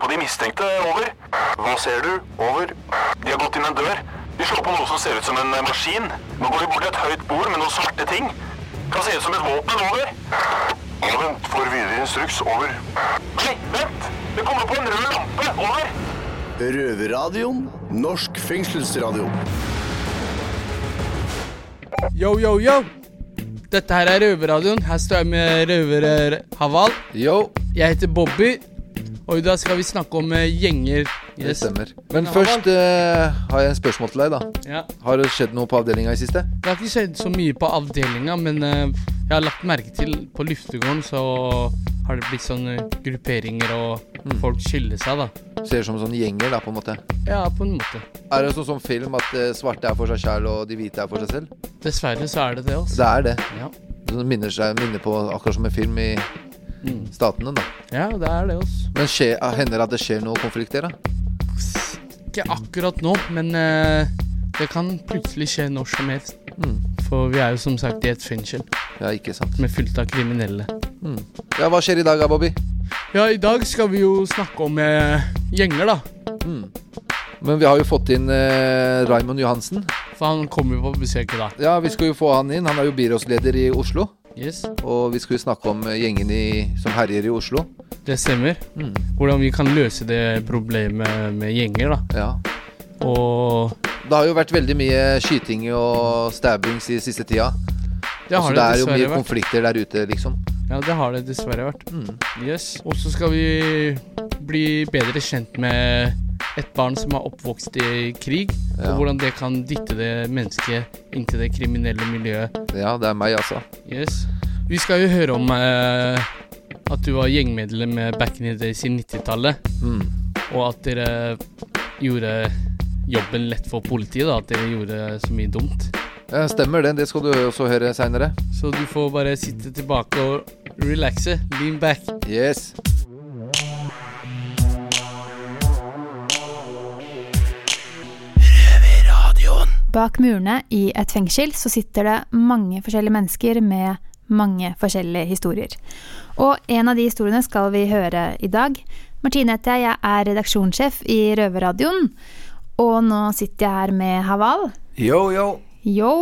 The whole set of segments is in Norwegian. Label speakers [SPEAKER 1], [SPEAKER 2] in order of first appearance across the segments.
[SPEAKER 1] på de mistenkte. Over. Hva ser du? Over. De har gått inn en dør. De slår på noe som ser ut som en eh, maskin. Nå går de bort til et høyt bord med noen svarte ting. Kan se ut som et våpen. Over. Ja, vent. Får videre instruks. Over. Nei, vent! Det kommer på en rød lampe. Over.
[SPEAKER 2] Røverradioen. Norsk fengselsradio.
[SPEAKER 3] Yo, yo, yo! Dette her er Røverradioen. Her står jeg med røver Haval.
[SPEAKER 4] Yo,
[SPEAKER 3] Jeg heter Bobby, og i dag skal vi snakke om eh, gjenger.
[SPEAKER 4] det
[SPEAKER 3] Yes.
[SPEAKER 4] stemmer. Men først eh, har jeg et spørsmål til deg, da.
[SPEAKER 3] Ja.
[SPEAKER 4] Har det skjedd noe på avdelinga i siste?
[SPEAKER 3] Det har ikke skjedd så mye på avdelinga, men eh, jeg har lagt merke til på luftegården så har det blitt sånne grupperinger, og
[SPEAKER 4] Mm.
[SPEAKER 3] folk skiller seg, da.
[SPEAKER 4] Ser ut som sånne gjenger, da, på en måte.
[SPEAKER 3] Ja, på en måte.
[SPEAKER 4] Er det sånn som film at eh, svarte er for seg sjæl, og de hvite er for seg selv?
[SPEAKER 3] Dessverre så er det det, altså.
[SPEAKER 4] Det er det.
[SPEAKER 3] Ja.
[SPEAKER 4] Det minner, seg, minner på akkurat som en film i
[SPEAKER 3] Mm.
[SPEAKER 4] statene, da.
[SPEAKER 3] ja, det er det, også.
[SPEAKER 4] Men skje, hender det at det skjer noe konflikter, da?
[SPEAKER 3] Ikke akkurat nå, men uh, det kan plutselig skje når som helst.
[SPEAKER 4] Mm.
[SPEAKER 3] For vi er jo som sagt i et fengsel
[SPEAKER 4] Ja, ikke sant.
[SPEAKER 3] med fullt av kriminelle.
[SPEAKER 4] Mm. Ja, hva skjer i dag da, Bobby?
[SPEAKER 3] Ja, i dag skal vi jo snakke om uh, gjenger, da.
[SPEAKER 4] Mm. Men vi har jo fått inn eh, Raymond Johansen.
[SPEAKER 3] For han kommer jo på besøk i dag.
[SPEAKER 4] Ja, vi skal jo få han inn. Han er jo byrådsleder i Oslo.
[SPEAKER 3] Yes,
[SPEAKER 4] Og vi skal jo snakke om gjengene som herjer i Oslo.
[SPEAKER 3] det stemmer.
[SPEAKER 4] Mm.
[SPEAKER 3] Hvordan vi kan løse det problemet med gjenger, da.
[SPEAKER 4] Ja.
[SPEAKER 3] Og
[SPEAKER 4] Det har jo vært veldig mye skyting og stabbings i siste tida.
[SPEAKER 3] det har
[SPEAKER 4] altså,
[SPEAKER 3] det,
[SPEAKER 4] det er jo mye
[SPEAKER 3] vært.
[SPEAKER 4] konflikter der ute, liksom.
[SPEAKER 3] Ja, det har det dessverre vært.
[SPEAKER 4] Mm.
[SPEAKER 3] Yes. Og så skal vi bli bedre kjent med et barn som er oppvokst i krig,
[SPEAKER 4] Ja.
[SPEAKER 3] og hvordan det kan dytte det mennesket inn til det kriminelle miljøet.
[SPEAKER 4] ja, det er meg, altså.
[SPEAKER 3] Yes. Vi skal jo høre om eh, at du var gjengmedlem med back in the days i 90-tallet,
[SPEAKER 4] Mm.
[SPEAKER 3] og at dere gjorde jobben lett for politiet, da. At dere gjorde så mye dumt.
[SPEAKER 4] Ja, stemmer det. Det skal du også høre seinere.
[SPEAKER 3] Så du får bare sitte tilbake og relaxe. Lean back.
[SPEAKER 4] Yes.
[SPEAKER 5] Bak murene i et fengsel så sitter det mange forskjellige mennesker med mange forskjellige historier. Og en av de historiene skal vi høre i dag. Martine heter jeg, jeg er redaksjonssjef i Røverradioen. Og nå sitter jeg her med Haval.
[SPEAKER 4] Yo, yo.
[SPEAKER 5] Yo!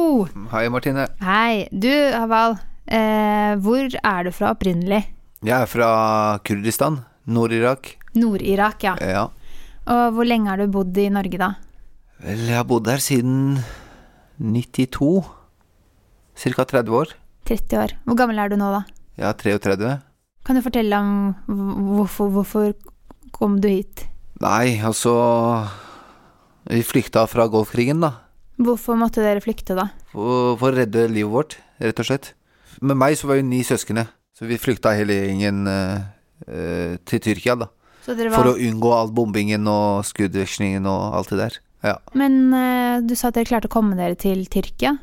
[SPEAKER 4] Hei, Martine.
[SPEAKER 5] Hei. Du, Haval. Eh, hvor er du fra opprinnelig?
[SPEAKER 4] Jeg er fra Kurdistan. Nord-Irak.
[SPEAKER 5] Nord-Irak, ja.
[SPEAKER 4] Ja.
[SPEAKER 5] Og hvor lenge har du bodd i Norge, da?
[SPEAKER 4] Vel, jeg har bodd her siden 92. Ca. 30 år.
[SPEAKER 5] 30 år. Hvor gammel er du nå, da?
[SPEAKER 4] Jeg er 33.
[SPEAKER 5] Kan du fortelle om hvorfor, hvorfor kom du hit?
[SPEAKER 4] Nei, altså Vi flykta fra Golfkrigen, da.
[SPEAKER 5] Hvorfor måtte dere flykte, da?
[SPEAKER 4] For, for å redde livet vårt, rett og slett. Med meg så var vi ni søsken, så vi flykta hele gjengen eh, eh, til Tyrkia, da.
[SPEAKER 5] Dere
[SPEAKER 4] For å unngå all bombingen og skuddvekslingen og alt det der. Ja.
[SPEAKER 5] Men uh, du sa at dere klarte å komme dere til Tyrkia.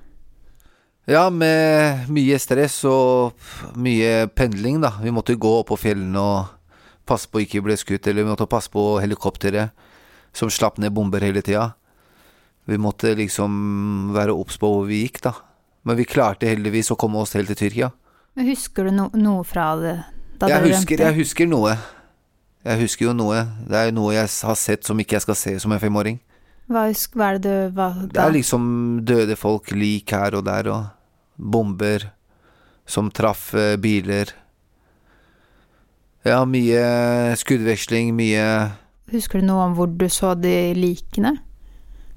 [SPEAKER 4] ja, med mye stress og mye pendling, da. Vi måtte gå opp på fjellene og passe på ikke bli skutt, eller vi måtte passe på helikopteret som slapp ned bomber hele tida. Vi måtte liksom være obs på hvor vi gikk, da. Men vi klarte heldigvis å komme oss helt til Tyrkia.
[SPEAKER 5] Men Husker du no noe fra det da
[SPEAKER 4] Jeg husker,
[SPEAKER 5] rømte?
[SPEAKER 4] jeg husker noe. Jeg husker jo noe. Det er noe jeg har sett som ikke jeg skal se som en femåring.
[SPEAKER 5] Hva, hva er det du hva,
[SPEAKER 4] Det er liksom døde folk, lik her og der, og bomber som traff eh, biler. Ja, mye skuddveksling, mye
[SPEAKER 5] Husker du noe om hvor du så de likene?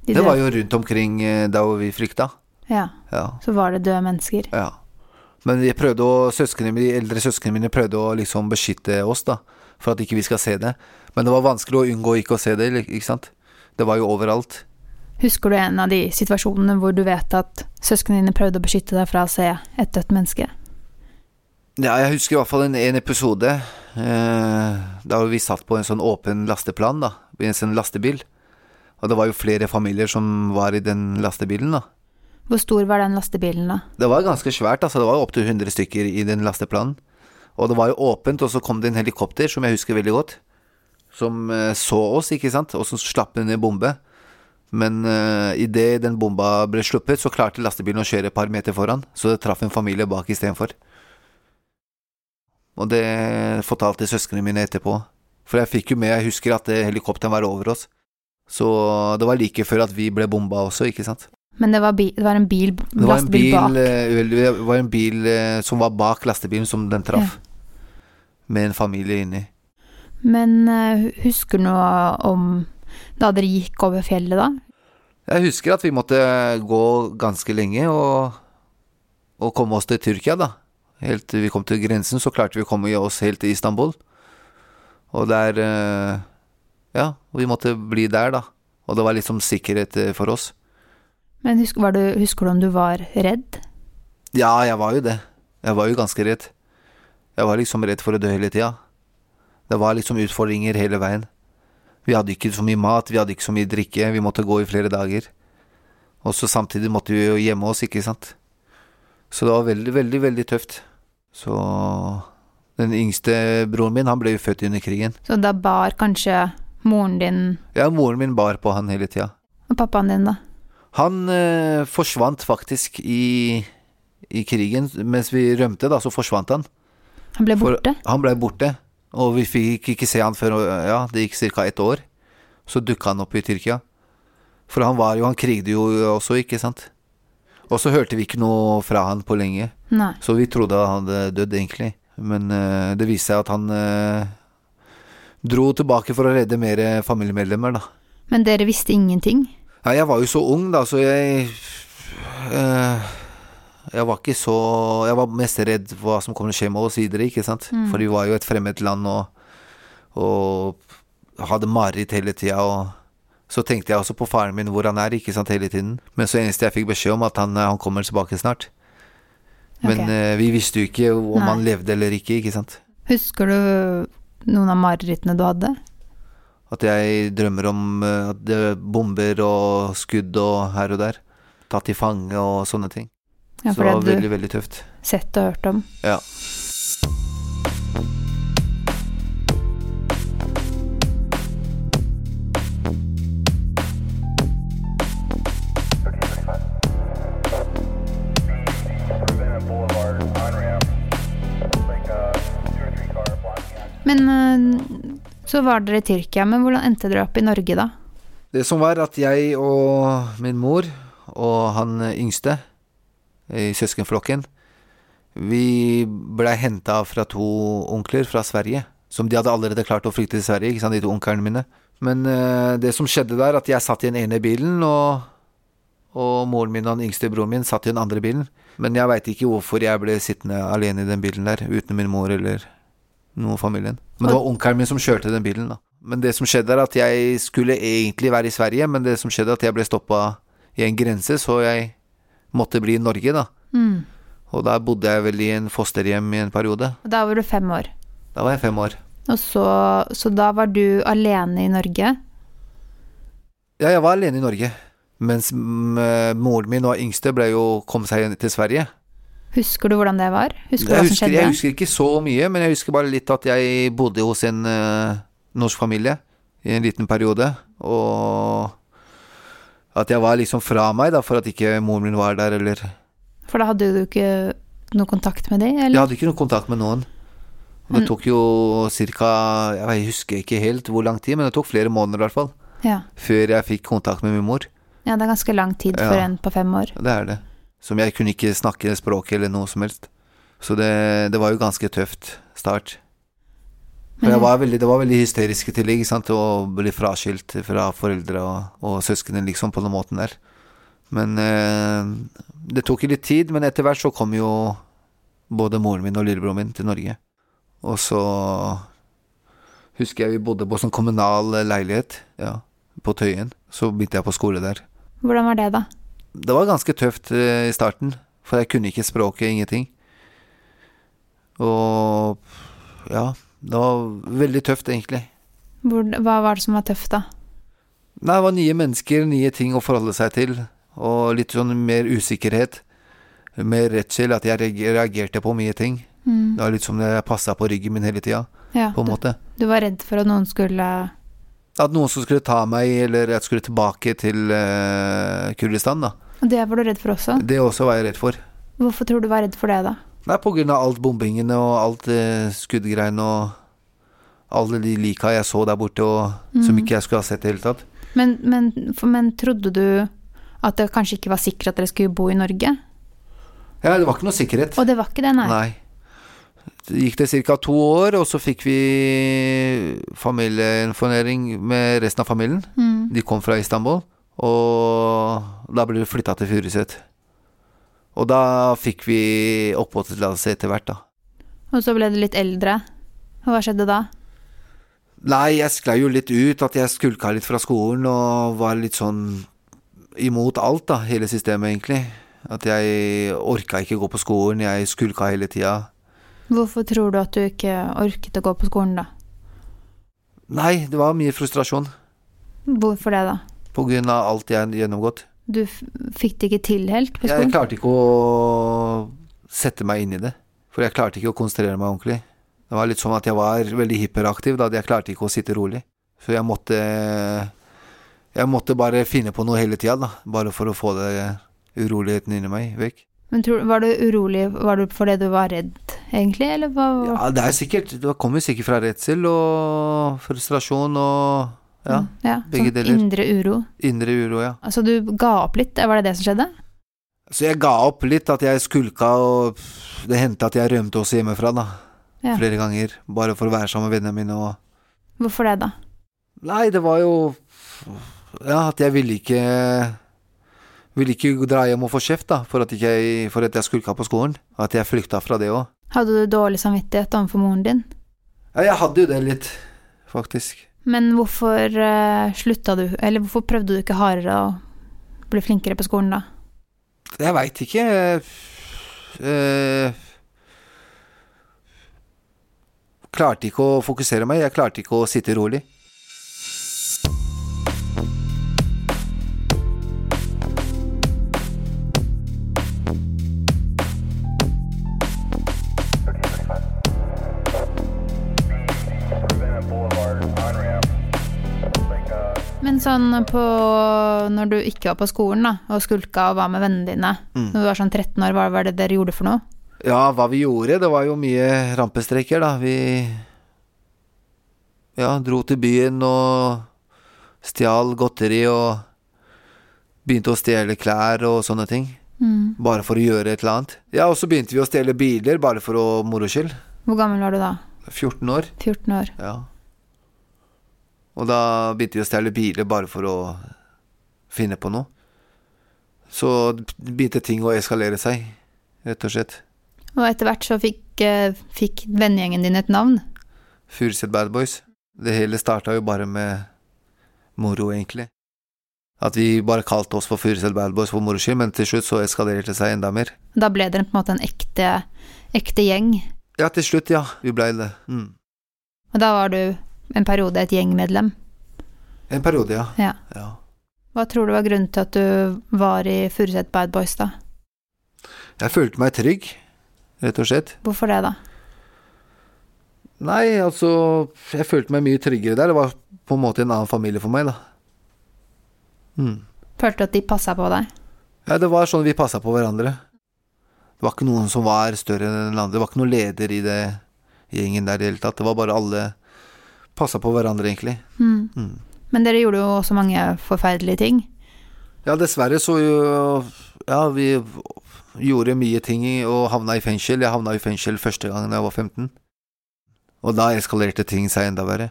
[SPEAKER 5] De
[SPEAKER 4] Det var jo rundt omkring da vi flykta.
[SPEAKER 5] Ja,
[SPEAKER 4] Ja,
[SPEAKER 5] så var det døde mennesker.
[SPEAKER 4] ja. Men de, å, søskene de eldre søsknene mine prøvde å liksom beskytte oss, da. For at ikke vi skal se det. Men det var vanskelig å unngå ikke å se det, ikke sant. Det var jo overalt.
[SPEAKER 5] Husker du en av de situasjonene hvor du vet at søsknene dine prøvde å beskytte deg fra å se et dødt menneske?
[SPEAKER 4] Ja, jeg husker i hvert fall en, en episode eh, da vi satt på en sånn åpen lasteplan, da, i en sånn lastebil. Og det var jo flere familier som var i den lastebilen, da.
[SPEAKER 5] Hvor stor var den lastebilen, da?
[SPEAKER 4] Det var ganske svært, altså. Det var opptil 100 stykker i den lasteplanen. Og det var jo åpent, og så kom det en helikopter, som jeg husker veldig godt, som eh, så oss, ikke sant, og som slapp ned bombe. Men uh, idet den bomba ble sluppet, så klarte lastebilen å kjøre et par meter foran, så det traff en familie bak istedenfor. Og det fortalte søsknene mine etterpå. For jeg fikk jo med, jeg husker at helikopteret var over oss. Så det var like før at vi ble bomba også, ikke sant.
[SPEAKER 5] Men det var, bi det var en bil,
[SPEAKER 4] Det var en bil,
[SPEAKER 5] bak.
[SPEAKER 4] eh, det var en bil som var bak lastebilen som den traff. Med en familie inni.
[SPEAKER 5] Men eh, husker du noe om da dere gikk over fjellet da?
[SPEAKER 4] Jeg husker at vi måtte gå ganske lenge og, og komme oss til Tyrkia, da. Helt til vi kom til grensen, så klarte vi å komme oss helt til Istanbul. Og der eh, Ja, vi måtte bli der, da. Og det var liksom sikkerhet eh, for oss.
[SPEAKER 5] Men husker, du, husker du om du var redd?
[SPEAKER 4] Ja, jeg var jo det. Jeg var jo ganske redd. Jeg var liksom redd for å dø hele tida. Det var liksom utfordringer hele veien. Vi hadde ikke så mye mat, vi hadde ikke så mye drikke, vi måtte gå i flere dager. Og så samtidig måtte vi jo gjemme oss, ikke sant. Så det var veldig, veldig, veldig tøft. Så den yngste broren min, han ble jo født under krigen.
[SPEAKER 5] Så da bar kanskje moren din
[SPEAKER 4] Ja, moren min bar på han hele tida.
[SPEAKER 5] og pappaen din, da?
[SPEAKER 4] Han eh, forsvant faktisk i, i krigen. Mens vi rømte, da, så forsvant han.
[SPEAKER 5] Han ble
[SPEAKER 4] For-
[SPEAKER 5] borte?
[SPEAKER 4] Han ble borte, og vi fikk ikke se han før ja, det gikk ca. ett år. Så dukka han opp i Tyrkia. For han var jo, han krigde jo også, ikke sant. Og så hørte vi ikke noe fra han på lenge,
[SPEAKER 5] Nei.
[SPEAKER 4] så vi trodde han hadde dødd, egentlig. Men uh, det viste seg at han uh, dro tilbake for å redde mer familiemedlemmer, da.
[SPEAKER 5] Men dere visste ingenting?
[SPEAKER 4] Ja, jeg var jo så ung, da, så jeg eh, Jeg var ikke så Jeg var mest redd for hva som kommer til å skje med oss videre, ikke sant. For vi var jo et fremmed land og, og hadde mareritt hele tida. Og så tenkte jeg også på faren min, hvor han er, ikke sant, hele tiden. Men så eneste jeg fikk beskjed om, at han, han kommer tilbake snart. Men
[SPEAKER 5] okay.
[SPEAKER 4] eh, vi visste jo ikke om
[SPEAKER 5] Nei.
[SPEAKER 4] han levde eller ikke, ikke sant.
[SPEAKER 5] Husker du noen av marerittene du hadde?
[SPEAKER 4] At jeg drømmer om eh, er bomber og skudd og her og der. Tatt til fange og sånne ting.
[SPEAKER 5] Ja,
[SPEAKER 4] så det var veldig, veldig tøft.
[SPEAKER 5] sett og hørt om.
[SPEAKER 4] Ja.
[SPEAKER 5] Men eh, så var dere i Tyrkia, men hvordan endte dere opp i Norge da?
[SPEAKER 4] Det som var at jeg og min mor og han yngste i søskenflokken, vi blei henta fra to onkler fra Sverige. Som de hadde allerede klart å flykte til Sverige, ikke sant, de to onklene mine. Men uh, det som skjedde der, at jeg satt i den ene bilen, og, og moren min og den yngste broren min satt i den andre bilen. Men jeg veit ikke hvorfor jeg ble sittende alene i den bilen der, uten min mor eller noen familien. Men det var onkelen min som kjørte den bilen, da. Men det som skjedde, er at jeg skulle egentlig være i Sverige, men det som skjedde, er at jeg ble stoppa i en grense, så jeg måtte bli i Norge, da.
[SPEAKER 5] Mm.
[SPEAKER 4] Og da bodde jeg vel i en fosterhjem i en periode.
[SPEAKER 5] Og Da var du fem år.
[SPEAKER 4] Da var jeg fem år.
[SPEAKER 5] Og så, så da var du alene i Norge?
[SPEAKER 4] Ja, jeg var alene i Norge. Mens moren min og yngste ble jo kom seg til Sverige.
[SPEAKER 5] Husker du hvordan det var? Husker du
[SPEAKER 4] Jeg husker, jeg husker ikke så mye, men jeg husker bare litt at jeg bodde hos en uh, norsk familie i en liten periode. Og at jeg var liksom fra meg, da, for at ikke moren min var der, eller
[SPEAKER 5] For da hadde du ikke noe kontakt med dem,
[SPEAKER 4] Jeg hadde ikke noe kontakt med noen. Det tok jo ca. Jeg husker ikke helt hvor lang tid, men det tok flere måneder i hvert fall.
[SPEAKER 5] Ja.
[SPEAKER 4] Før jeg fikk kontakt med min mor.
[SPEAKER 5] ja, det er ganske lang tid for
[SPEAKER 4] Ja.
[SPEAKER 5] en på fem år.
[SPEAKER 4] Det er det. Som jeg kunne ikke snakke språket eller noe som helst. Så det, det var jo ganske tøft start.
[SPEAKER 5] Men-
[SPEAKER 4] jeg var veldig, det var veldig hysterisk i tillegg, å bli fraskilt fra foreldre og, og søsknene, liksom, på den måten der. Men eh, det tok litt tid, men etter hvert så kom jo både moren min og lillebroren min til Norge. Og så husker jeg vi bodde på sånn kommunal leilighet, ja, på Tøyen. Så begynte jeg på skole der.
[SPEAKER 5] Hvordan var det, da?
[SPEAKER 4] Det var ganske tøft eh, i starten, for jeg kunne ikke språket, ingenting. Og ja, det var veldig tøft, egentlig.
[SPEAKER 5] Hva var det som var tøft, da?
[SPEAKER 4] Nei, det var nye mennesker, nye ting å forholde seg til, og litt sånn mer usikkerhet. Mer redsel, at jeg reagerte på mye ting.
[SPEAKER 5] Mm.
[SPEAKER 4] Det var litt som jeg passa på ryggen min hele tida,
[SPEAKER 5] Ja,
[SPEAKER 4] på en
[SPEAKER 5] du,
[SPEAKER 4] måte.
[SPEAKER 5] du var redd for at noen skulle
[SPEAKER 4] At noen som skulle ta meg, eller at jeg skulle tilbake til uh, Kurdistan, da.
[SPEAKER 5] Og det var du redd for også?
[SPEAKER 4] Det også var jeg redd for.
[SPEAKER 5] Hvorfor tror du du var redd for det, da?
[SPEAKER 4] Nei, på grunn av alt bombingene og alt eh, skuddgreiene og
[SPEAKER 6] Alle de lika jeg så der borte, og som ikke jeg skulle ha sett i det hele tatt.
[SPEAKER 5] Men, men, for, men trodde du at det kanskje ikke var sikkert at dere skulle bo i Norge?
[SPEAKER 6] Ja, det var ikke noe sikkerhet.
[SPEAKER 5] Og det var ikke det, nei.
[SPEAKER 6] Nei. Det gikk det ca. to år, og så fikk vi familieinformering med resten av familien.
[SPEAKER 5] Mm.
[SPEAKER 6] De kom fra Istanbul, og da ble vi flytta til Furuset. Og da fikk vi oppholdstillatelse etter hvert, da.
[SPEAKER 5] Og så ble du litt eldre. Og hva skjedde da?
[SPEAKER 6] Nei, jeg sklei jo litt ut, at jeg skulka litt fra skolen og var litt sånn imot alt, da, hele systemet, egentlig. At jeg orka ikke gå på skolen, jeg skulka hele tida.
[SPEAKER 5] Hvorfor tror du at du ikke orket å gå på skolen, da?
[SPEAKER 6] Nei, det var mye frustrasjon
[SPEAKER 5] Hvorfor det, da?
[SPEAKER 6] på grunn av alt jeg har gjennomgått.
[SPEAKER 5] Du fikk det ikke til helt på
[SPEAKER 6] Jeg klarte ikke å sette meg inn i det, for jeg klarte ikke å konsentrere meg ordentlig. Det var litt sånn at jeg var veldig hyperaktiv, da jeg klarte ikke å sitte rolig. Så jeg måtte Jeg måtte bare finne på noe hele tida, da, bare for å få det uroligheten inni meg vekk.
[SPEAKER 5] Men tror, var du urolig Var du fordi du var redd, egentlig, eller hva?
[SPEAKER 6] Ja, det er sikkert Det kommer sikkert fra redsel og frustrasjon og ja,
[SPEAKER 5] ja
[SPEAKER 6] begge
[SPEAKER 5] sånn
[SPEAKER 6] deler.
[SPEAKER 5] indre uro.
[SPEAKER 6] indre uro, ja.
[SPEAKER 5] Altså, du ga opp litt, var det det som skjedde?
[SPEAKER 6] Så jeg ga opp litt, at jeg skulka, og det hendte at jeg rømte også hjemmefra, da.
[SPEAKER 5] Ja.
[SPEAKER 6] Flere ganger. Bare for å være sammen med vennene mine og
[SPEAKER 5] Hvorfor det, da?
[SPEAKER 6] Nei, det var jo Ja, at jeg ville ikke Ville ikke dra hjem og få kjeft, da, for at, jeg, for at jeg skulka på skolen. At jeg flykta fra det òg.
[SPEAKER 5] Hadde du dårlig samvittighet overfor moren din?
[SPEAKER 6] Ja, jeg hadde jo det litt, faktisk.
[SPEAKER 5] Men hvorfor uh, slutta du, eller hvorfor prøvde du ikke hardere å bli flinkere på skolen, da?
[SPEAKER 6] Jeg veit ikke. Uh, klarte ikke å fokusere meg. Jeg klarte ikke å sitte rolig.
[SPEAKER 5] Men sånn på Når du ikke var på skolen, da, og skulka og var med vennene dine,
[SPEAKER 6] Mm.
[SPEAKER 5] når du var sånn 13 år, hva var det dere gjorde for noe?
[SPEAKER 6] Ja, hva vi gjorde, det var jo mye rampestreker, da. Vi ja, dro til byen og stjal godteri og begynte å stjele klær og sånne ting.
[SPEAKER 5] Mm.
[SPEAKER 6] Bare for å gjøre et eller annet. Ja, og så begynte vi å stjele biler, bare for å moro skyld.
[SPEAKER 5] Hvor gammel var du da?
[SPEAKER 6] 14 år.
[SPEAKER 5] 14 år.
[SPEAKER 6] Ja. Og da begynte vi å stjele biler bare for å finne på noe. Så begynte ting å eskalere seg, rett og slett.
[SPEAKER 5] Og etter hvert så fikk, eh, fikk vennegjengen din et navn.
[SPEAKER 6] Furuset Bad Boys. Det hele starta jo bare med moro, egentlig. At vi bare kalte oss for Furuset Bad Boys for moro skyld, men til slutt så eskalerte det seg enda mer.
[SPEAKER 5] Da ble dere på en måte en ekte, ekte gjeng.
[SPEAKER 6] Ja, til slutt, ja. Vi blei det. Mm.
[SPEAKER 5] Og da var du en periode et gjengmedlem.
[SPEAKER 6] En periode, ja.
[SPEAKER 5] Ja.
[SPEAKER 6] ja.
[SPEAKER 5] Hva tror du var grunnen til at du var i Furuset Bad Boys, da?
[SPEAKER 6] Jeg følte meg trygg, rett og slett.
[SPEAKER 5] Hvorfor det, da?
[SPEAKER 6] Nei, altså Jeg følte meg mye tryggere der. Det var på en måte en annen familie for meg, da. Mm.
[SPEAKER 5] Følte du at de passa på deg?
[SPEAKER 6] Ja, det var sånn vi passa på hverandre. Det var ikke noen som var større enn den andre. Det var ikke noen leder i det gjengen der i det hele tatt. Det var bare alle passa på hverandre, egentlig.
[SPEAKER 5] Mm.
[SPEAKER 6] Mm.
[SPEAKER 5] Men dere gjorde jo også mange forferdelige ting.
[SPEAKER 6] Ja, dessverre så jo Ja, vi gjorde mye ting og havna i fengsel. Jeg havna i fengsel første gangen jeg var 15. Og da eskalerte ting seg enda verre.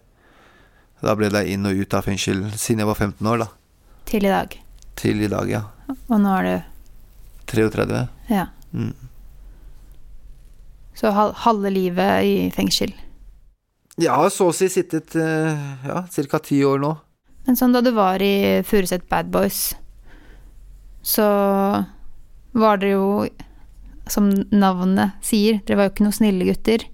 [SPEAKER 6] Da ble jeg inn og ut av fengsel siden jeg var 15 år, da.
[SPEAKER 5] Til i dag.
[SPEAKER 6] Til i dag, ja.
[SPEAKER 5] Og nå er du
[SPEAKER 6] 33.
[SPEAKER 5] Ja.
[SPEAKER 6] Mm.
[SPEAKER 5] Så halve livet i fengsel.
[SPEAKER 6] Jeg har så å si sittet eh, ja, ca. ti år nå.
[SPEAKER 5] Men sånn da du var i Furuset Bad Boys, så var dere jo, som navnet sier, dere var jo ikke noen snille gutter.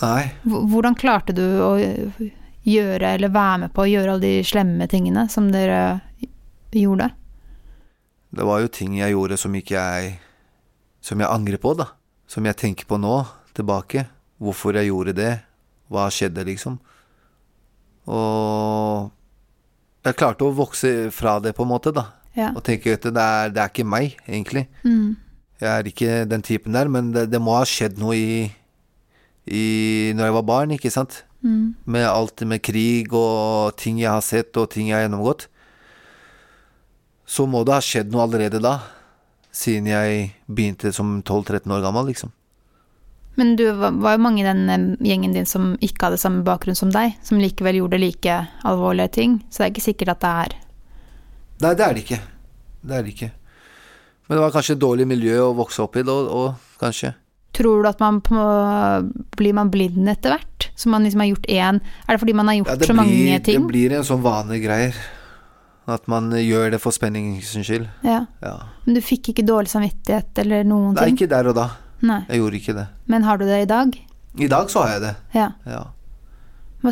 [SPEAKER 6] Nei.
[SPEAKER 5] Hvordan klarte du å gjøre, eller være med på å gjøre alle de slemme tingene som dere gjorde?
[SPEAKER 6] Det var jo ting jeg gjorde som ikke jeg Som jeg angrer på, da. Som jeg tenker på nå, tilbake. Hvorfor jeg gjorde det. Hva skjedde, liksom. Og jeg klarte å vokse fra det, på en måte, da.
[SPEAKER 5] Ja.
[SPEAKER 6] Og tenke at det er, det er ikke meg, egentlig.
[SPEAKER 5] Mm.
[SPEAKER 6] Jeg er ikke den typen der, men det, det må ha skjedd noe i, i Når jeg var barn, ikke sant?
[SPEAKER 5] Mm.
[SPEAKER 4] Med alt med krig og ting jeg har sett og ting jeg har gjennomgått. Så må det ha skjedd noe allerede da. Siden jeg begynte som 12-13 år gammel, liksom.
[SPEAKER 5] Men du var jo mange i den eh, gjengen din som ikke hadde samme bakgrunn som deg, som likevel gjorde like alvorlige ting, så det er ikke sikkert at det er
[SPEAKER 4] Nei, det er det ikke. Det er det ikke. Men det var kanskje et dårlig miljø å vokse opp i, da, og kanskje.
[SPEAKER 5] Tror du at man på, blir man blind etter hvert? Så man liksom har gjort én Er det fordi man har gjort
[SPEAKER 4] Ja, så
[SPEAKER 5] så mange ting?
[SPEAKER 4] det blir en sånn vanegreier. At man gjør det for spenningens skyld.
[SPEAKER 5] Ja.
[SPEAKER 4] Ja.
[SPEAKER 5] Men du fikk ikke dårlig samvittighet eller noen
[SPEAKER 4] Nei,
[SPEAKER 5] ting?
[SPEAKER 4] ikke der og da.
[SPEAKER 5] Nei.
[SPEAKER 4] Jeg gjorde ikke det.
[SPEAKER 5] Men har du det i dag?
[SPEAKER 4] I dag så har jeg det.
[SPEAKER 5] Ja.
[SPEAKER 4] Ja.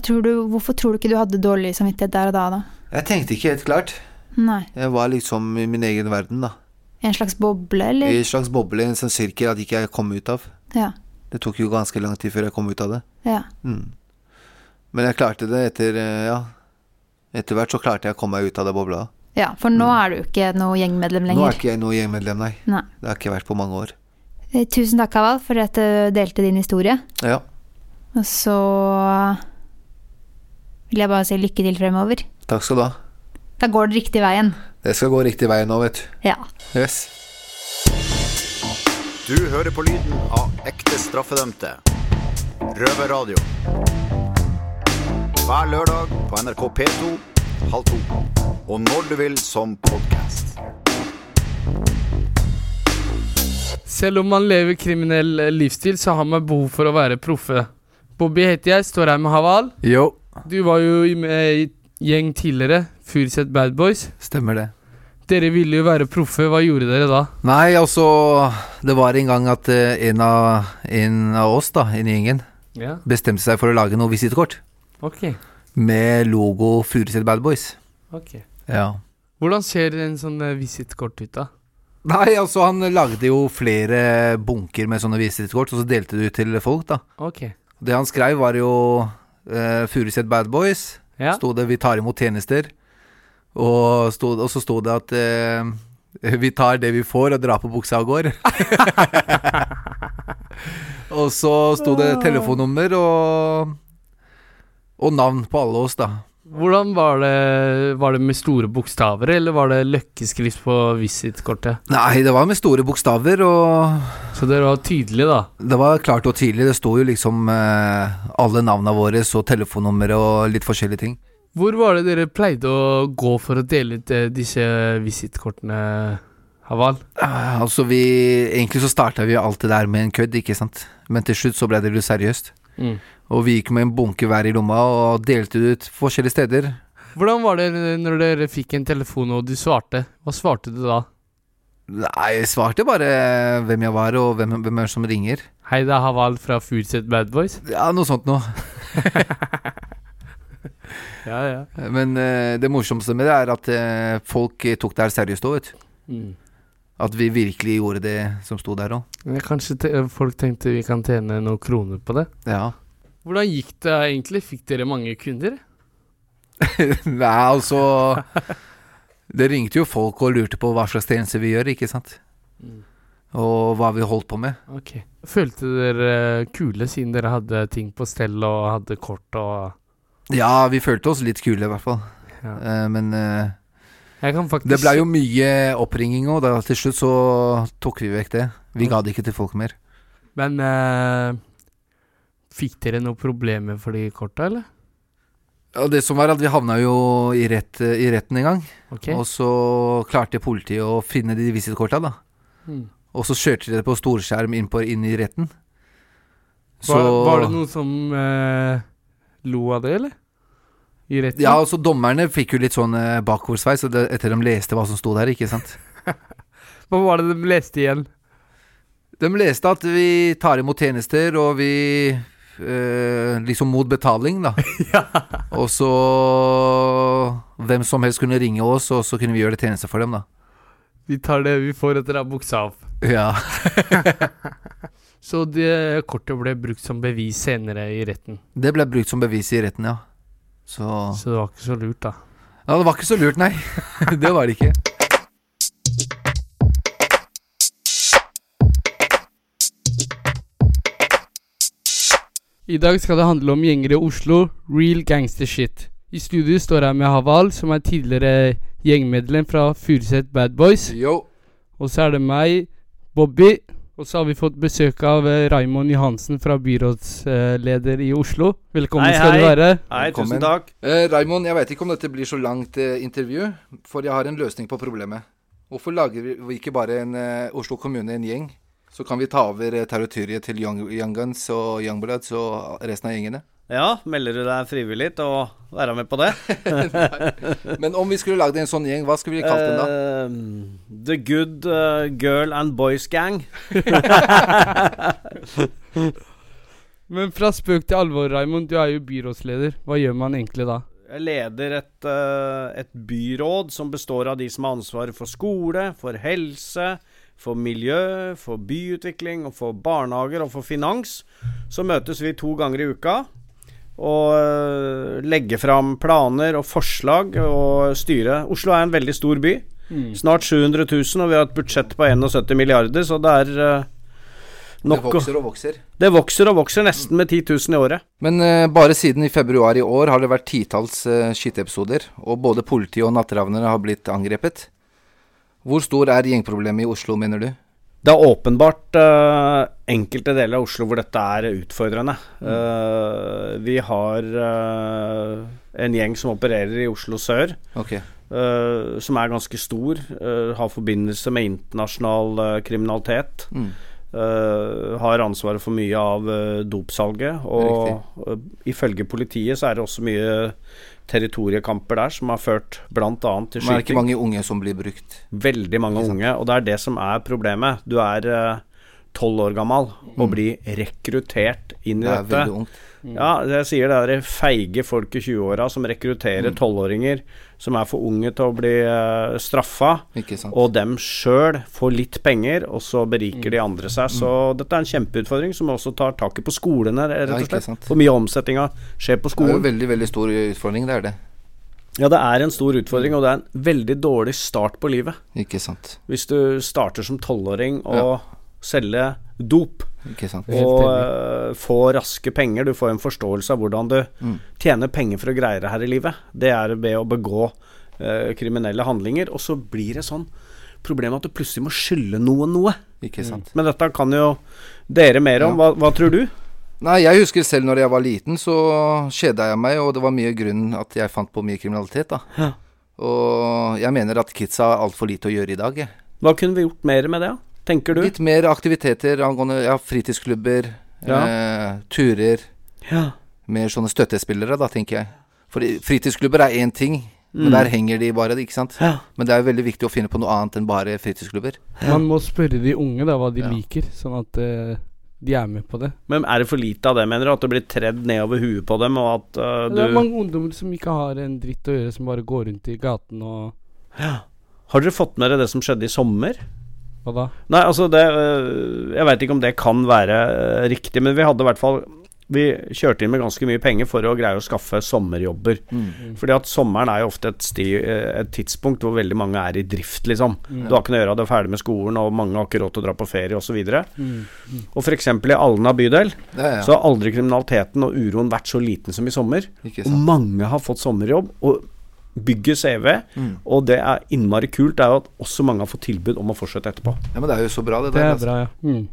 [SPEAKER 5] Tror du, hvorfor tror du ikke du hadde dårlig samvittighet der og da, da?
[SPEAKER 4] Jeg tenkte ikke helt klart.
[SPEAKER 5] Nei.
[SPEAKER 4] Jeg var liksom i min egen verden, da.
[SPEAKER 5] En slags boble,
[SPEAKER 4] I
[SPEAKER 5] eller?
[SPEAKER 4] en slags boble, en sånn sirkel at ikke jeg kom ut av.
[SPEAKER 5] Ja.
[SPEAKER 4] Det tok jo ganske lang tid før jeg kom ut av det.
[SPEAKER 5] Ja.
[SPEAKER 4] Mm. Men jeg klarte det etter eh, Ja. Etter hvert så klarte jeg å komme meg ut av det bobla.
[SPEAKER 5] ja, for nå er du ikke noe gjengmedlem
[SPEAKER 4] lenger? Nå er ikke jeg noe gjengmedlem, nei.
[SPEAKER 5] Nei.
[SPEAKER 4] Det har ikke vært på mange år.
[SPEAKER 5] Eh, Tusen takk, Haval, for at du delte din historie.
[SPEAKER 4] Ja.
[SPEAKER 5] Og så vil jeg bare si lykke til fremover.
[SPEAKER 4] Takk skal du ha.
[SPEAKER 5] Da går det riktig veien.
[SPEAKER 4] Det skal gå riktig vei nå, vet du.
[SPEAKER 5] Ja.
[SPEAKER 4] Yes.
[SPEAKER 7] Du hører på lyden av ekte straffedømte. Røverradio. Hver lørdag på NRK P2 halv to. Og når du vil som podkast.
[SPEAKER 3] Selv om man lever kriminell eh, livsstil, så har man behov for å være proffe. Bobby heter jeg, står her med Haval.
[SPEAKER 4] Jo,
[SPEAKER 3] Du var jo med i gjeng tidligere, Furuset Bad Boys.
[SPEAKER 4] stemmer det.
[SPEAKER 3] Dere ville jo være proffe, hva gjorde dere da?
[SPEAKER 4] Nei, altså Det var en gang at eh, en av, en av oss da, i gjengen
[SPEAKER 3] Ja,
[SPEAKER 4] bestemte seg for å lage noe visittkort
[SPEAKER 3] ok.
[SPEAKER 4] med logo Furuset Bad Boys.
[SPEAKER 3] ok.
[SPEAKER 4] Ja.
[SPEAKER 3] Hvordan ser en sånn eh, visittkort ut, da?
[SPEAKER 4] Nei, altså han lagde jo flere bunker med sånne visittkort, og så delte det ut til folk, da.
[SPEAKER 3] Okay.
[SPEAKER 4] Det han skrev, var jo uh, Furuset Bad Boys.
[SPEAKER 3] Ja.
[SPEAKER 4] Sto det 'Vi tar imot tjenester'. Og, stod, og så sto det at uh, 'Vi tar det vi får, og drar på buksa og går'. og så sto det telefonnummer og Og navn på alle oss, da.
[SPEAKER 3] Hvordan var det Var det med store bokstaver, eller var det løkkeskrift på visitkortet?
[SPEAKER 4] Nei, det var med store bokstaver, og
[SPEAKER 3] Så dere var tydelige, da?
[SPEAKER 4] det var klart og tydelig. Det sto jo liksom eh, alle navna våre, så telefonnummer og litt forskjellige ting.
[SPEAKER 3] Hvor var det dere pleide å gå for å dele ut eh, disse visittkortene, Haval?
[SPEAKER 4] Eh, altså, vi Egentlig så starta vi alt det der med en kødd, ikke sant. Men til slutt så ble det litt seriøst.
[SPEAKER 3] Mm.
[SPEAKER 4] Og vi gikk med en bunke hver i lomma og delte det ut forskjellige steder.
[SPEAKER 3] Hvordan var det når dere fikk en telefon og du svarte? Hva svarte du da?
[SPEAKER 4] Nei, jeg svarte bare hvem jeg var, og hvem, hvem er det som ringer.
[SPEAKER 3] Hei, det er Haval fra Furuset Bad Boys.
[SPEAKER 4] Ja, noe sånt noe.
[SPEAKER 3] Ja, ja.
[SPEAKER 4] Men uh, det morsomste med det er at uh, folk tok det her seriøst òg, vet du.
[SPEAKER 3] Mm.
[SPEAKER 4] At vi virkelig gjorde det som sto der òg.
[SPEAKER 3] Kanskje te folk tenkte vi kan tjene noen kroner på det?
[SPEAKER 4] Ja.
[SPEAKER 3] Hvordan gikk det egentlig? Fikk dere mange kunder?
[SPEAKER 4] Nei, altså Det ringte jo folk og lurte på hva slags tjenester vi gjør, ikke sant.
[SPEAKER 3] Mm.
[SPEAKER 4] Og hva vi holdt på med.
[SPEAKER 3] Ok. Følte dere kule siden dere hadde ting på stell og hadde kort og
[SPEAKER 4] Ja, vi følte oss litt kule, i hvert fall.
[SPEAKER 3] ja.
[SPEAKER 4] Uh, men
[SPEAKER 3] uh, faktisk
[SPEAKER 4] det ble jo mye oppringing òg. Til slutt så tok vi vekk det. Vi ga det ikke til folk mer.
[SPEAKER 3] Men eh, Fikk dere noen problemer for de korta, eller?
[SPEAKER 4] Ja, det som var at vi havna jo i, rett, i retten en gang.
[SPEAKER 3] Ok.
[SPEAKER 4] Og så klarte politiet å finne de visitkorta, da.
[SPEAKER 3] Mm.
[SPEAKER 4] Og så kjørte de det på storskjerm inn, på, inn i retten.
[SPEAKER 3] Var, var det noen som eh, lo av det, eller? I retten?
[SPEAKER 4] Ja, altså dommerne fikk jo litt sånn eh, bakoversveis så etter de leste hva som sto der, ikke sant.
[SPEAKER 3] Hva var det de leste igjen?
[SPEAKER 4] De leste at vi tar imot tjenester, og vi Liksom mot betaling, da. Og så Hvem som helst kunne ringe oss, og så kunne vi gjøre det tjeneste for dem, da.
[SPEAKER 3] Vi tar det vi får etter å ha buksa av.
[SPEAKER 4] Ja.
[SPEAKER 3] Så det kortet ble brukt som bevis senere i retten.
[SPEAKER 4] Det ble brukt som bevis i retten, ja. Så
[SPEAKER 3] Så det var ikke så lurt, da.
[SPEAKER 4] Ja, det var ikke så lurt, nei. det var det ikke.
[SPEAKER 3] I dag skal det handle om gjenger i Oslo, real gangster shit. I studio står jeg med Haval, som er tidligere gjengmedlem fra Furuset Bad Boys.
[SPEAKER 4] Yo.
[SPEAKER 3] Og så er det meg, Bobby. Og så har vi fått besøk av eh, Raymond Johansen fra byrådsleder i Oslo. Velkommen
[SPEAKER 8] Hei,
[SPEAKER 3] skal du
[SPEAKER 8] hei.
[SPEAKER 3] være.
[SPEAKER 8] Hei,
[SPEAKER 4] Velkommen.
[SPEAKER 8] tusen takk.
[SPEAKER 4] Eh, Raymond, jeg vet ikke om dette blir så langt eh, intervju, for jeg har en løsning på problemet. Hvorfor lager vi- vi ikke bare en eh, Oslo kommune en gjeng? Så kan vi ta over eh, territoriet til Young, Young Guns og Young Bloods og resten av gjengene.
[SPEAKER 8] Ja, melder du deg frivillig til å være med på det?
[SPEAKER 4] Men om vi skulle lagd en sånn gjeng, hva skulle vi kalt den da?
[SPEAKER 8] Uh, the Good uh, Girl and Boys Gang.
[SPEAKER 3] Men fra spøk til alvor, Raymond. Du er jo byrådsleder. Hva gjør man egentlig da?
[SPEAKER 8] Jeg leder et, uh, et byråd som består av de som har ansvaret for skole, for helse, for miljø, for byutvikling, og for barnehager og for finans. Så møtes vi to ganger i uka og eh, legger fram planer og forslag og styre. Oslo er en veldig stor by. Snart 700 000, og vi har et budsjett på 71 milliarder, så det er eh,
[SPEAKER 4] Det
[SPEAKER 8] nok å
[SPEAKER 4] vokser og vokser.
[SPEAKER 8] Det vokser og vokser, nesten med 10 000 i året.
[SPEAKER 4] Men uh, bare siden i februar i år har det vært titalls uh, skyteepisoder, og både politi og natteravnere har blitt angrepet. Hvor stor er gjengproblemet i Oslo, mener du?
[SPEAKER 8] Det er åpenbart uh, enkelte deler av Oslo hvor dette er utfordrende. Uh, vi har uh, en gjeng som opererer i Oslo sør, okay. som er ganske stor. har forbindelse med internasjonal kriminalitet.
[SPEAKER 4] Mm.
[SPEAKER 8] Eh, har ansvaret for mye av uh, dopsalget. Og uh, ifølge politiet så er det også mye territoriekamper der som har ført bl.a. til
[SPEAKER 4] Men er det ikke mange unge som blir brukt?
[SPEAKER 8] Veldig mange unge, og det er det som er problemet. Du er tolv år gammel og bli rekruttert inn i
[SPEAKER 4] Mm. Det
[SPEAKER 8] dette.
[SPEAKER 4] veldig ungt.
[SPEAKER 8] det jeg sier det er feige folk i 20-åra som
[SPEAKER 4] Mm.
[SPEAKER 8] rekrutterer tolvåringer som er for unge til å bli uh, straffa,
[SPEAKER 4] Ikke sant?
[SPEAKER 8] og dem sjøl får litt penger, og så beriker de andre seg. Så dette er en kjempeutfordring som også tar taket i på skolene, rett
[SPEAKER 4] Mm.
[SPEAKER 8] Og slett.
[SPEAKER 4] Ja,
[SPEAKER 8] For mye av omsetninga skjer på skolen.
[SPEAKER 4] Det er jo veldig, veldig stor utfordring, det er det.
[SPEAKER 8] Ja, det er en stor utfordring, og det er en veldig dårlig start på livet.
[SPEAKER 4] Ikke sant.
[SPEAKER 8] Hvis du starter som tolvåring og selge dop
[SPEAKER 4] Ikke sant.
[SPEAKER 8] Og eh, få raske penger, du får en forståelse av hvordan du
[SPEAKER 4] Mm.
[SPEAKER 8] tjener penger for å greie det her i livet. Det er ved å begå uh, kriminelle handlinger, og så blir det sånn problem at du plutselig må skylde noen noe.
[SPEAKER 4] Ikke sant.
[SPEAKER 8] Men dette kan jo dere mer om. Hva, hva tror du?
[SPEAKER 4] Nei, jeg husker selv når jeg var liten, så kjeda jeg meg, og det var mye grunn at jeg fant på mye kriminalitet, da.
[SPEAKER 8] Ja.
[SPEAKER 4] Og jeg mener at kidsa har altfor lite å gjøre i dag, jeg.
[SPEAKER 8] Hva kunne vi gjort mer med det, da? Tenker du?
[SPEAKER 4] Litt mer aktiviteter angående ja, fritidsklubber, eh, turer.
[SPEAKER 8] Ja.
[SPEAKER 4] Mer sånne støttespillere, da, tenker jeg. For fritidsklubber er én ting, men der henger de bare, ikke sant.
[SPEAKER 8] Mm. Ja.
[SPEAKER 4] Men det er veldig viktig å finne på noe annet enn bare fritidsklubber.
[SPEAKER 3] Man må spørre de unge da hva de
[SPEAKER 4] Ja.
[SPEAKER 3] liker, sånn at uh, de er med på det.
[SPEAKER 8] Men er det for lite av det, mener du? At det blir tredd nedover huet på dem, og at eh,
[SPEAKER 3] Det er mange ungdommer som ikke har en dritt å gjøre, som bare går rundt i gaten og
[SPEAKER 8] Har dere fått med dere det som skjedde i sommer?
[SPEAKER 3] Hva da?
[SPEAKER 8] Nei, altså det øh, Jeg veit ikke om det kan være øh, riktig, men vi hadde i hvert fall Vi kjørte inn med ganske mye penger for å greie å skaffe sommerjobber.
[SPEAKER 4] Mm.
[SPEAKER 8] Fordi at sommeren er jo ofte et, sti, øh, et tidspunkt hvor veldig mange er i drift, liksom. Du har ikke noe å gjøre, du er ferdig med skolen, og mange har ikke råd til å dra på ferie osv. Og,
[SPEAKER 3] Mm.
[SPEAKER 8] og f.eks. i Alna bydel
[SPEAKER 4] Ja, ja.
[SPEAKER 8] så har aldri kriminaliteten og uroen vært så liten som i sommer. Og mange har fått sommerjobb og bygger CV,
[SPEAKER 4] Mm.
[SPEAKER 8] og det er innmari kult. Det er jo at også mange har fått tilbud om å fortsette etterpå.
[SPEAKER 4] Ja, men det er jo så bra, det
[SPEAKER 3] Det
[SPEAKER 4] der.
[SPEAKER 3] er
[SPEAKER 4] altså.
[SPEAKER 3] bra, ja. Mm.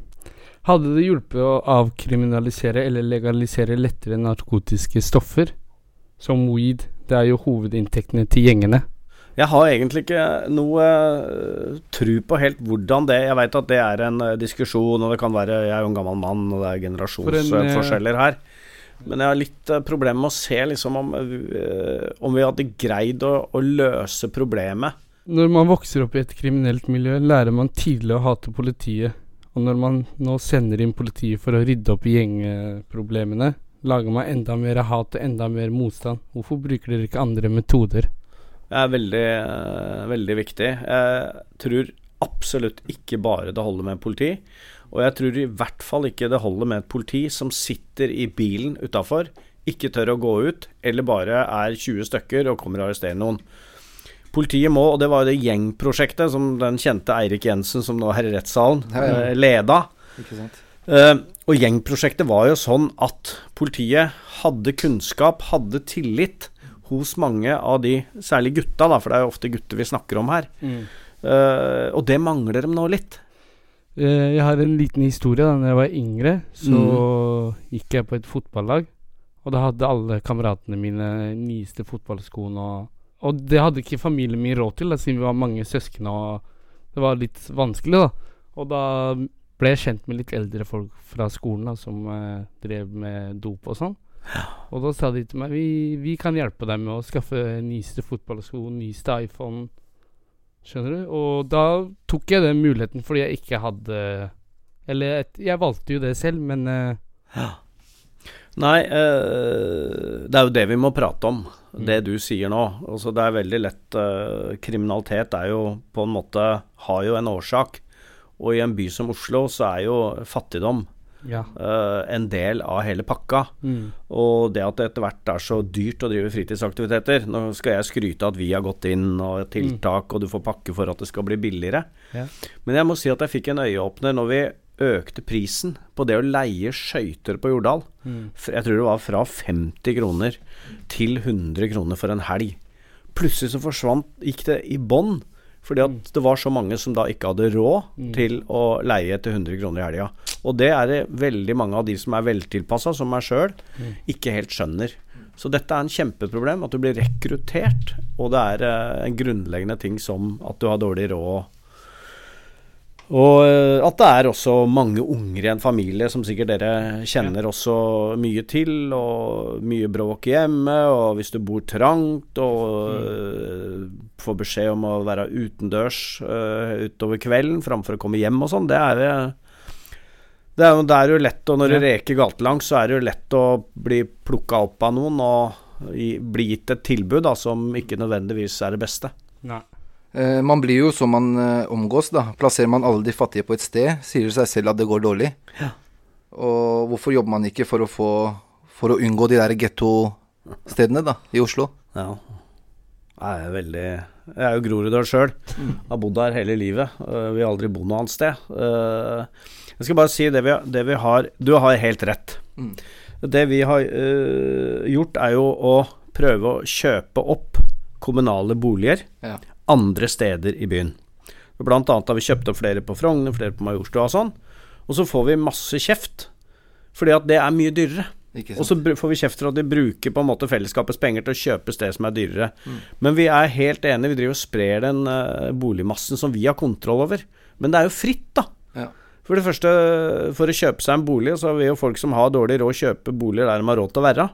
[SPEAKER 3] Hadde det hjulpet å avkriminalisere eller legalisere lettere narkotiske stoffer, som weed? Det er jo hovedinntektene til gjengene.
[SPEAKER 8] Jeg har egentlig ikke noe øh, tru på helt hvordan det Jeg veit at det er en øh, diskusjon, og det kan være Jeg er jo en gammel mann, og det er
[SPEAKER 3] en,
[SPEAKER 8] generasjonsforskjeller her. Men jeg har litt uh, problemer med å se liksom om, øh, om vi hadde greid å, å løse problemet.
[SPEAKER 3] Når man vokser opp i et kriminelt miljø, lærer man tidlig å hate politiet. Og når man nå sender inn politiet for å rydde opp i gjengproblemene, lager man enda mer hat og enda mer motstand. Hvorfor bruker dere ikke andre metoder?
[SPEAKER 8] Det er veldig, øh, veldig viktig. Jeg tror absolutt ikke bare det holder med politi. Og jeg tror i hvert fall ikke det holder med et politi som sitter i bilen utafor, ikke tør å gå ut, eller bare er 20 stykker og kommer og arresterer noen. Politiet må, og det var jo det gjengprosjektet som den kjente Eirik Jensen, som nå er i rettssalen,
[SPEAKER 4] Ja, ja.
[SPEAKER 8] eh, leda.
[SPEAKER 4] Ikke sant?
[SPEAKER 8] Eh, og gjengprosjektet var jo sånn at politiet hadde kunnskap, hadde tillit hos mange av de, særlig gutta, da, for det er jo ofte gutter vi snakker om her. Eh, og det mangler dem nå litt.
[SPEAKER 3] Eh, Jeg har en liten historie. Da når jeg var yngre, så gikk jeg på et fotballag. Og da hadde alle kameratene mine nyeste fotballskoene. Og, og det hadde ikke familien min råd til, da, siden vi var mange søsken. Og det var litt vanskelig, da. Og da ble jeg kjent med litt eldre folk fra skolen da, som eh, drev med dop og sånn. Og da sa de til meg vi, vi kan hjelpe deg med å skaffe nyeste fotballsko, nyeste iPhone. Skjønner du? Og da tok jeg den muligheten fordi jeg ikke hadde Eller et, jeg valgte jo det selv, men ja.
[SPEAKER 8] Nei, uh, det er jo det vi må prate om, det du sier nå. Altså, det er veldig lett uh, Kriminalitet er jo på en måte Har jo en årsak. Og i en by som Oslo så er jo fattigdom
[SPEAKER 3] ja.
[SPEAKER 8] uh, en del av hele pakka.
[SPEAKER 3] Mm.
[SPEAKER 8] Og det at det etter hvert er så dyrt å drive fritidsaktiviteter Nå skal jeg skryte av at vi har gått inn og tiltak, og du får pakke for at det skal bli billigere.
[SPEAKER 3] Ja.
[SPEAKER 8] Men jeg må si at jeg fikk en øyeåpner når vi økte prisen på det å leie skøyter på Jordal. Mm. Jeg tror det var fra 50 kroner til 100 kroner for en helg. Plutselig så forsvant, gikk det i bånn. Fordi at det var så mange som da ikke hadde råd til å leie til 100 kroner i helga. Og det er det veldig mange av de som er veltilpassa, som meg sjøl, ikke helt skjønner. Så dette er en kjempeproblem, at du blir rekruttert. Og det er eh, en grunnleggende ting som at du har dårlig råd. Og eh, at det er også mange unger i en familie, som sikkert dere kjenner også mye til. Og mye bråk hjemme, og hvis du bor trangt og eh, får beskjed om å være utendørs utover kvelden framfor å komme hjem og sånn, det er eh, det er, jo, det er jo lett, og når du reker gatelangs, så er det jo lett å bli plukka opp av noen og bli gitt et tilbud da, som ikke nødvendigvis er det beste.
[SPEAKER 3] Nei.
[SPEAKER 4] Eh, man blir jo som man eh, omgås, da. Plasserer man alle de fattige på et sted, sier det seg selv at det går dårlig. Og hvorfor jobber man ikke for å få For å unngå de der gettostedene, da, i Oslo?
[SPEAKER 8] Ja. Jeg er veldig Jeg er jo Groruddal sjøl. Har bodd her hele livet. Vi har aldri bodd noe annet sted. Jeg skal bare si det vi, det vi har Du har helt rett. Det vi har øh, gjort, er jo å prøve å kjøpe opp kommunale boliger
[SPEAKER 4] Ja.
[SPEAKER 8] andre steder i byen. Blant annet har vi kjøpt opp flere på Frogner, flere på Majorstua og sånn. Og så får vi masse kjeft, fordi at det er mye dyrere. Og så får vi kjeft for at de bruker på en måte fellesskapets penger til å kjøpe sted som er dyrere.
[SPEAKER 4] Mm.
[SPEAKER 8] Men vi er helt enige, vi driver og sprer den uh, boligmassen som vi har kontroll over. Men det er jo fritt, da.
[SPEAKER 4] Ja.
[SPEAKER 8] For det første, for å kjøpe seg en bolig, så vil jo folk som har dårlig råd, kjøpe boliger der de har råd til å være.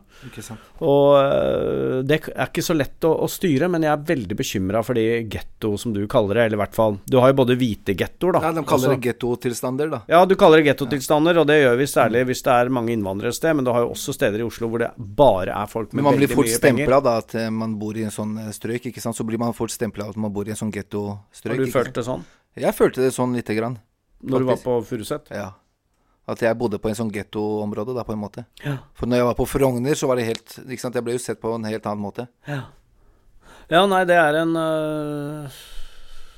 [SPEAKER 8] Og øh, det er ikke så lett å, å styre, men jeg er veldig bekymra for de getto, som du kaller det. Eller i hvert fall Du har jo både hvite gettoer, da.
[SPEAKER 4] Ja, de kaller
[SPEAKER 8] Altså-
[SPEAKER 4] det gettotilstander, da.
[SPEAKER 8] ja, du kaller det gettotilstander, og det gjør vi særlig hvis det er mange innvandrere et sted, men du har jo også steder i Oslo hvor det bare er folk med veldig mye penger.
[SPEAKER 4] Men man blir fort stempla da at eh, man bor i en sånn eh, strøk, ikke sant. Så blir man fort stempla at man bor i en sånn gettostrøk.
[SPEAKER 8] Har du følt det sånn
[SPEAKER 4] Jeg følte det sånn lite grann.
[SPEAKER 8] Når du var på Furuset?
[SPEAKER 4] Ja. At jeg bodde på en sånn gettoområde, da, på en måte.
[SPEAKER 8] Ja.
[SPEAKER 4] For når jeg var på Frogner, så var det helt Ikke sant, jeg ble jo sett på en helt annen måte.
[SPEAKER 8] Ja, ja nei, det er en øh,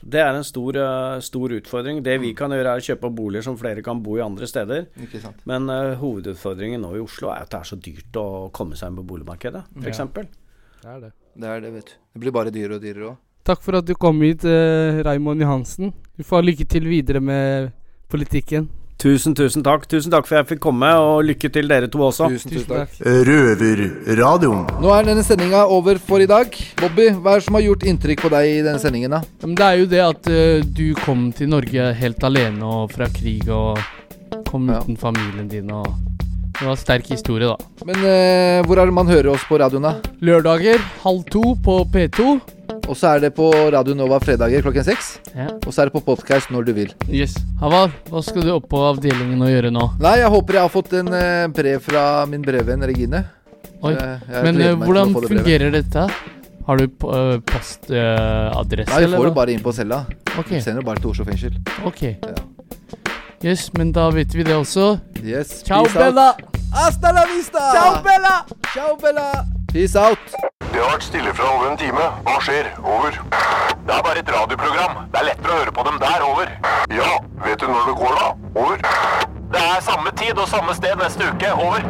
[SPEAKER 8] Det er en stor, uh, stor utfordring. Det vi kan gjøre, er å kjøpe boliger som flere kan bo i andre steder.
[SPEAKER 4] Ikke sant.
[SPEAKER 8] Men uh, hovedutfordringen nå i Oslo er at det er så dyrt å komme seg inn på boligmarkedet, f.eks.
[SPEAKER 3] Det er det.
[SPEAKER 4] Det er det, vet du. Det blir bare dyrere og dyrere òg.
[SPEAKER 3] Takk for at du kom hit, eh, Raymond Johansen. Du får ha lykke til videre med politikken.
[SPEAKER 8] Tusen, tusen takk. Tusen takk for at jeg fikk komme, og lykke til dere to også.
[SPEAKER 4] Tusen, tusen takk.
[SPEAKER 2] Røverradioen.
[SPEAKER 4] Nå er denne sendinga over for i dag. Bobby, hva er det som har gjort inntrykk på deg i denne sendingen, da?
[SPEAKER 3] Men det er jo det at eh, du kom til Norge helt alene og fra krig og kom
[SPEAKER 4] Ja.
[SPEAKER 3] uten familien din og Det var en sterk historie, da.
[SPEAKER 4] Men eh, hvor er det man hører oss på radioen, da?
[SPEAKER 3] Lørdager halv to på P2.
[SPEAKER 4] Og så er det på Radio Nova fredager klokken seks.
[SPEAKER 3] Ja.
[SPEAKER 4] Og så er det på podkast når du vil.
[SPEAKER 3] Yes. Havar, hva skal du opp på avdelingen og gjøre nå?
[SPEAKER 4] Nei, jeg håper jeg har fått en eh, brev fra min brevvenn Regine.
[SPEAKER 3] Oi.
[SPEAKER 4] Jeg-
[SPEAKER 3] Men eh, hvordan
[SPEAKER 4] det
[SPEAKER 3] fungerer dette? Har du uh, postadresse,
[SPEAKER 4] Nei, jeg
[SPEAKER 3] eller
[SPEAKER 4] får det bare inn på cella.
[SPEAKER 3] Ok,
[SPEAKER 4] Sender det bare til Oslo fengsel.
[SPEAKER 3] ok. Yes, men da vet vi det også.
[SPEAKER 4] Yes.
[SPEAKER 3] Ciao,
[SPEAKER 4] peace
[SPEAKER 3] Bella!
[SPEAKER 4] Out. Hasta la vista! Ciao, Bella! Ciao, Bella! Peace out.
[SPEAKER 1] Det har vært stille fra over en time. Hva skjer? Over. Det er bare et radioprogram. Det er lettere å høre på dem der. Over. Ja, vet du når det går da? Over. Det er samme tid og samme sted neste uke. Over.